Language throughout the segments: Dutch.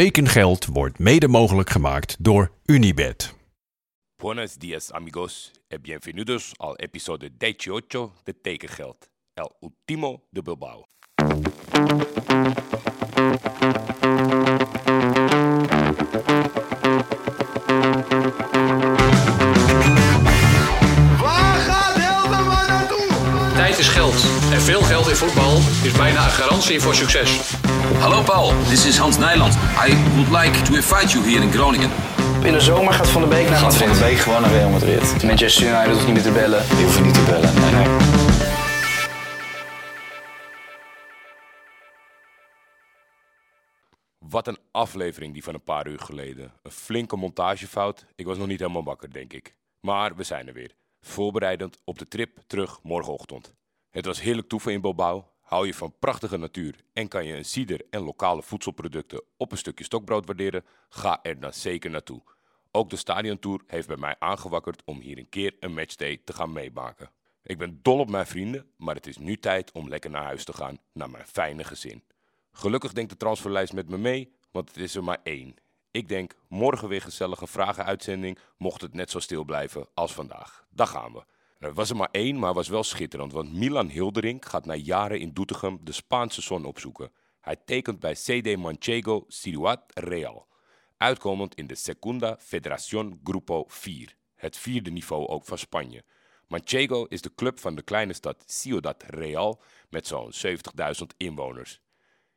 Tekengeld wordt mede mogelijk gemaakt door Unibed. Buenos días amigos bienvenidos al episodio 18 de Tekengeld, el último de Bilbao. Waar gaat Helderman naartoe? Tijd is geld. En veel geld in voetbal is bijna een garantie voor succes. Hallo Paul, this is Hans Nijland. I would like to invite you here in Groningen. In de zomer gaat Van de Beek naar Gaat Van Madrid. de Beek gewoon naar Real Madrid. Manchester United hoeft niet meer te bellen. Die hoeven niet te bellen. Nee, nee. Wat een aflevering die van een paar uur geleden. Een flinke montagefout. Ik was nog niet helemaal wakker, denk ik. Maar we zijn er weer. Voorbereidend op de trip terug morgenochtend. Het was heerlijk toeven in Bilbao. Hou je van prachtige natuur en kan je een cider en lokale voedselproducten op een stukje stokbrood waarderen? Ga er dan zeker naartoe. Ook de stadiontour heeft bij mij aangewakkerd om hier een keer een matchday te gaan meemaken. Ik ben dol op mijn vrienden, maar het is nu tijd om lekker naar huis te gaan, naar mijn fijne gezin. Gelukkig denkt de transferlijst met me mee, want het is er maar één. Ik denk morgen weer gezellige vragenuitzending, mocht het net zo stil blijven als vandaag. Daar gaan we. Er was er maar één, maar was wel schitterend, want Milan Hilderink gaat na jaren in Doetinchem de Spaanse zon opzoeken. Hij tekent bij CD Manchego Ciudad Real, uitkomend in de Segunda Federación Grupo 4, het vierde niveau ook van Spanje. Manchego is de club van de kleine stad Ciudad Real met zo'n 70.000 inwoners.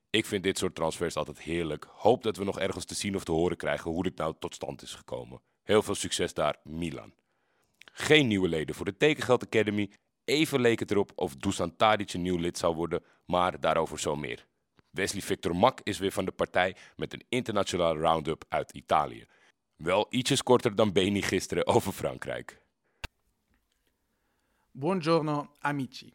Ik vind dit soort transfers altijd heerlijk. Hoop dat we nog ergens te zien of te horen krijgen hoe dit nou tot stand is gekomen. Heel veel succes daar, Milan. Geen nieuwe leden voor de Tekengeld Academy. Even leek het erop of Dusan Tadic een nieuw lid zou worden, maar daarover zo meer. Wesley Victor Mak is weer van de partij met een internationale round-up uit Italië. Wel ietsjes korter dan Beni gisteren over Frankrijk. Buongiorno amici.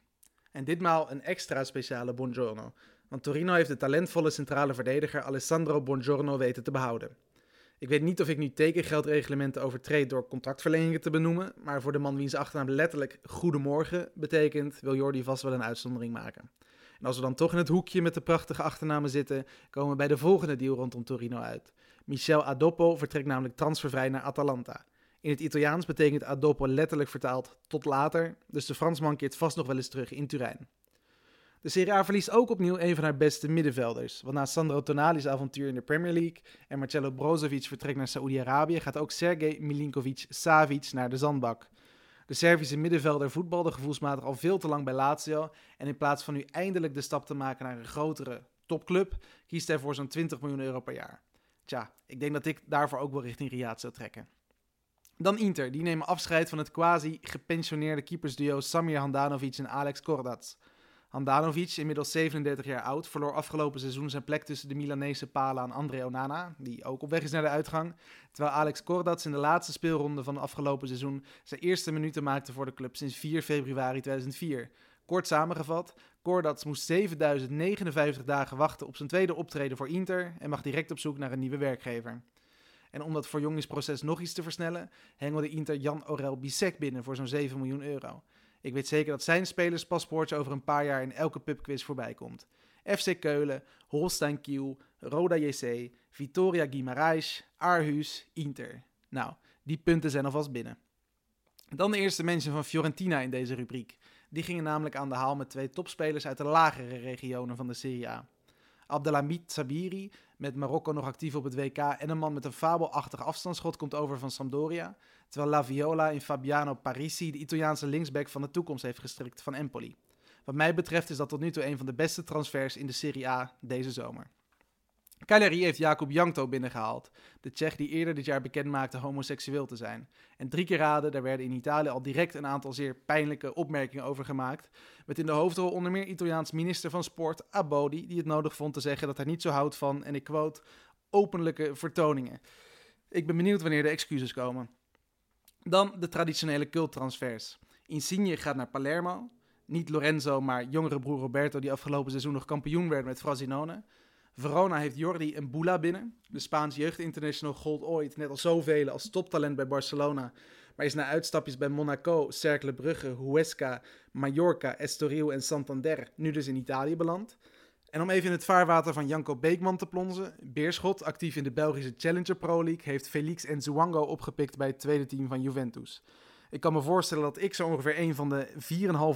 En ditmaal een extra speciale buongiorno, want Torino heeft de talentvolle centrale verdediger Alessandro Buongiorno weten te behouden. Ik weet niet of ik nu tekengeldreglementen overtreed door contractverlengingen te benoemen, maar voor de man wiens achternaam letterlijk goedemorgen betekent, wil Jordi vast wel een uitzondering maken. En als we dan toch in het hoekje met de prachtige achternamen zitten, komen we bij de volgende deal rondom Torino uit. Michel Adoppo vertrekt namelijk transfervrij naar Atalanta. In het Italiaans betekent Adoppo letterlijk vertaald tot later, dus de Fransman keert vast nog wel eens terug in Turijn. De Serie A verliest ook opnieuw een van haar beste middenvelders, want na Sandro Tonali's avontuur in de Premier League en Marcelo Brozovic vertrekt naar Saoedi-Arabië, gaat ook Sergej Milinkovic-Savic naar de zandbak. De Servische middenvelder voetbalde gevoelsmatig al veel te lang bij Lazio en in plaats van nu eindelijk de stap te maken naar een grotere topclub, kiest hij voor zo'n 20 miljoen euro per jaar. Tja, ik denk dat ik daarvoor ook wel richting Riyadh zou trekken. Dan Inter, die nemen afscheid van het quasi gepensioneerde keepersduo Samir Handanovic en Alex Kordats. Handanovic, inmiddels 37 jaar oud, verloor afgelopen seizoen zijn plek tussen de Milanese palen aan André Onana, die ook op weg is naar de uitgang, terwijl Alex Kordats in de laatste speelronde van het afgelopen seizoen zijn eerste minuten maakte voor de club sinds 4 februari 2004. Kort samengevat, Kordats moest 7059 dagen wachten op zijn tweede optreden voor Inter en mag direct op zoek naar een nieuwe werkgever. En om dat verjongingsproces nog iets te versnellen, hengelde Inter Jan Orel Bisek binnen voor zo'n 7 miljoen euro. Ik weet zeker dat zijn spelerspaspoortje over een paar jaar in elke pubquiz voorbij komt. FC Keulen, Holstein Kiel, Roda JC, Vitoria Guimarães, Aarhus, Inter. Nou, die punten zijn alvast binnen. Dan de eerste mensen van Fiorentina in deze rubriek. Die gingen namelijk aan de haal met twee topspelers uit de lagere regionen van de Serie A. Abdelhamid Sabiri, met Marokko nog actief op het WK, en een man met een fabelachtig afstandsschot komt over van Sampdoria, terwijl La Viola in Fabiano Parisi de Italiaanse linksback van de toekomst heeft gestrikt van Empoli. Wat mij betreft is dat tot nu toe een van de beste transfers in de Serie A deze zomer. Cagliari heeft Jakub Jankto binnengehaald, de Tsjech die eerder dit jaar bekend maakte homoseksueel te zijn. En drie keer raden, daar werden in Italië al direct een aantal zeer pijnlijke opmerkingen over gemaakt, met in de hoofdrol onder meer Italiaans minister van Sport Abodi, die het nodig vond te zeggen dat hij niet zo houdt van, en ik quote, openlijke vertoningen. Ik ben benieuwd wanneer de excuses komen. Dan de traditionele culttransfers. Insigne gaat naar Palermo. Niet Lorenzo, maar jongere broer Roberto, die afgelopen seizoen nog kampioen werd met Frosinone. Verona heeft Jordi en Bula binnen. De Spaanse jeugdinternational gold ooit, net als zoveel, als toptalent bij Barcelona. Maar is na uitstapjes bij Monaco, Cercle Brugge, Huesca, Mallorca, Estoril en Santander nu dus in Italië beland. En om even in het vaarwater van Janko Beekman te plonzen. Beerschot, actief in de Belgische Challenger Pro League, heeft Felix Nzouango opgepikt bij het tweede team van Juventus. Ik kan me voorstellen dat ik zo ongeveer een van de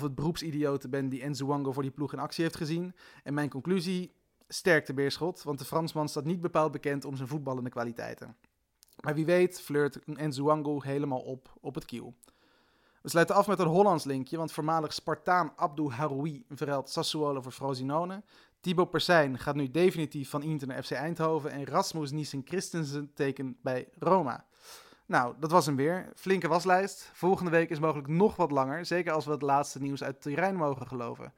4,5 beroepsidioten ben die Nzouango voor die ploeg in actie heeft gezien. En mijn conclusie, sterkte Beerschot, want de Fransman staat niet bepaald bekend om zijn voetballende kwaliteiten. Maar wie weet flirt Nzouango helemaal op op het kiel. We sluiten af met een Hollands linkje, want voormalig Spartaan Abdou Haroui verruilt Sassuolo voor Frosinone. Thibaut Persijn gaat nu definitief van Inter naar FC Eindhoven en Rasmus Niesen Christensen tekent bij Roma. Nou, dat was hem weer. Flinke waslijst. Volgende week is mogelijk nog wat langer, zeker als we het laatste nieuws uit Turijn mogen geloven.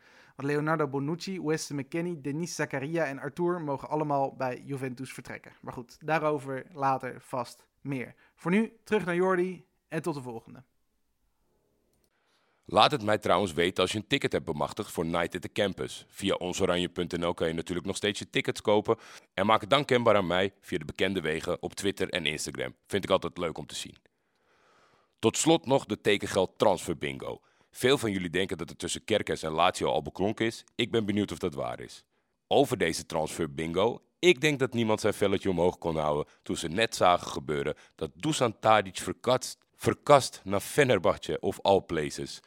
Leonardo Bonucci, Weston McKennie, Denis Zakaria en Arthur mogen allemaal bij Juventus vertrekken. Maar goed, daarover later vast meer. Voor nu terug naar Jordi en tot de volgende. Laat het mij trouwens weten als je een ticket hebt bemachtigd voor Night at the Campus. Via onsoranje.nl kan je natuurlijk nog steeds je tickets kopen. En maak het dan kenbaar aan mij via de bekende wegen op Twitter en Instagram. Vind ik altijd leuk om te zien. Tot slot nog de tekengeld transfer bingo. Veel van jullie denken dat het tussen Kerkers en Lazio al beklonken is. Ik ben benieuwd of dat waar is. Over deze transfer bingo. Ik denk dat niemand zijn velletje omhoog kon houden toen ze net zagen gebeuren dat Dusan Tadic verkast, verkast naar Fenerbahce of all places.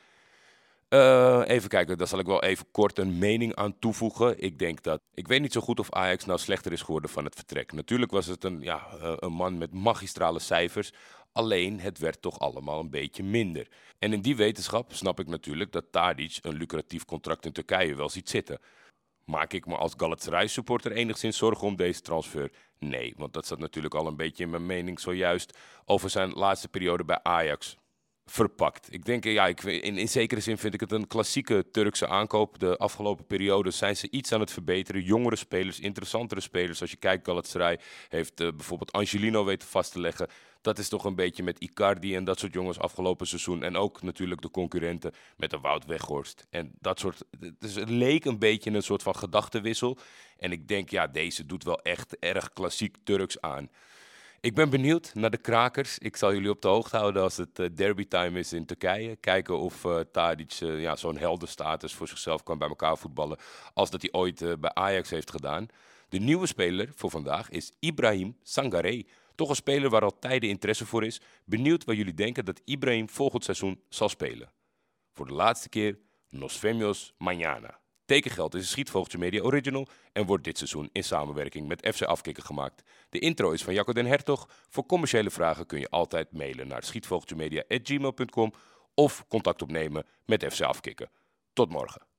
Uh, even kijken, daar zal ik wel even kort een mening aan toevoegen. Ik denk dat. Ik weet niet zo goed of Ajax nou slechter is geworden van het vertrek. Natuurlijk was het een, ja, een man met magistrale cijfers. Alleen het werd toch allemaal een beetje minder. En in die wetenschap snap ik natuurlijk dat Tadic een lucratief contract in Turkije wel ziet zitten. Maak ik me als Galatasaray supporter enigszins zorgen om deze transfer? Nee, want dat zat natuurlijk al een beetje in mijn mening zojuist over zijn laatste periode bij Ajax verpakt. Ik denk, ja, ik, in, in zekere zin vind ik het een klassieke Turkse aankoop. De afgelopen periode zijn ze iets aan het verbeteren. Jongere spelers, interessantere spelers. Als je kijkt, Galatasaray heeft uh, bijvoorbeeld Angelino weten vast te leggen. Dat is toch een beetje met Icardi en dat soort jongens afgelopen seizoen. En ook natuurlijk de concurrenten met de Wout Weghorst. En dat soort, het leek een beetje een soort van gedachtenwissel. En ik denk, ja, deze doet wel echt erg klassiek Turks aan. Ik ben benieuwd naar de krakers. Ik zal jullie op de hoogte houden als het uh, derby time is in Turkije. Kijken of uh, Tadic uh, ja, zo'n heldenstatus voor zichzelf kan bij elkaar voetballen. Als dat hij ooit bij Ajax heeft gedaan. De nieuwe speler voor vandaag is Ibrahim Sangare. Toch een speler waar al tijden interesse voor is. Benieuwd wat jullie denken dat Ibrahim volgend seizoen zal spelen. Voor de laatste keer, Nos Femios Mañana. Tekengeld is een Schietvogeltje Media Original en wordt dit seizoen in samenwerking met FC Afkikken gemaakt. De intro is van Jacco den Hertog. Voor commerciële vragen kun je altijd mailen naar schietvogeltjemedia.gmail.com of contact opnemen met FC Afkikken. Tot morgen.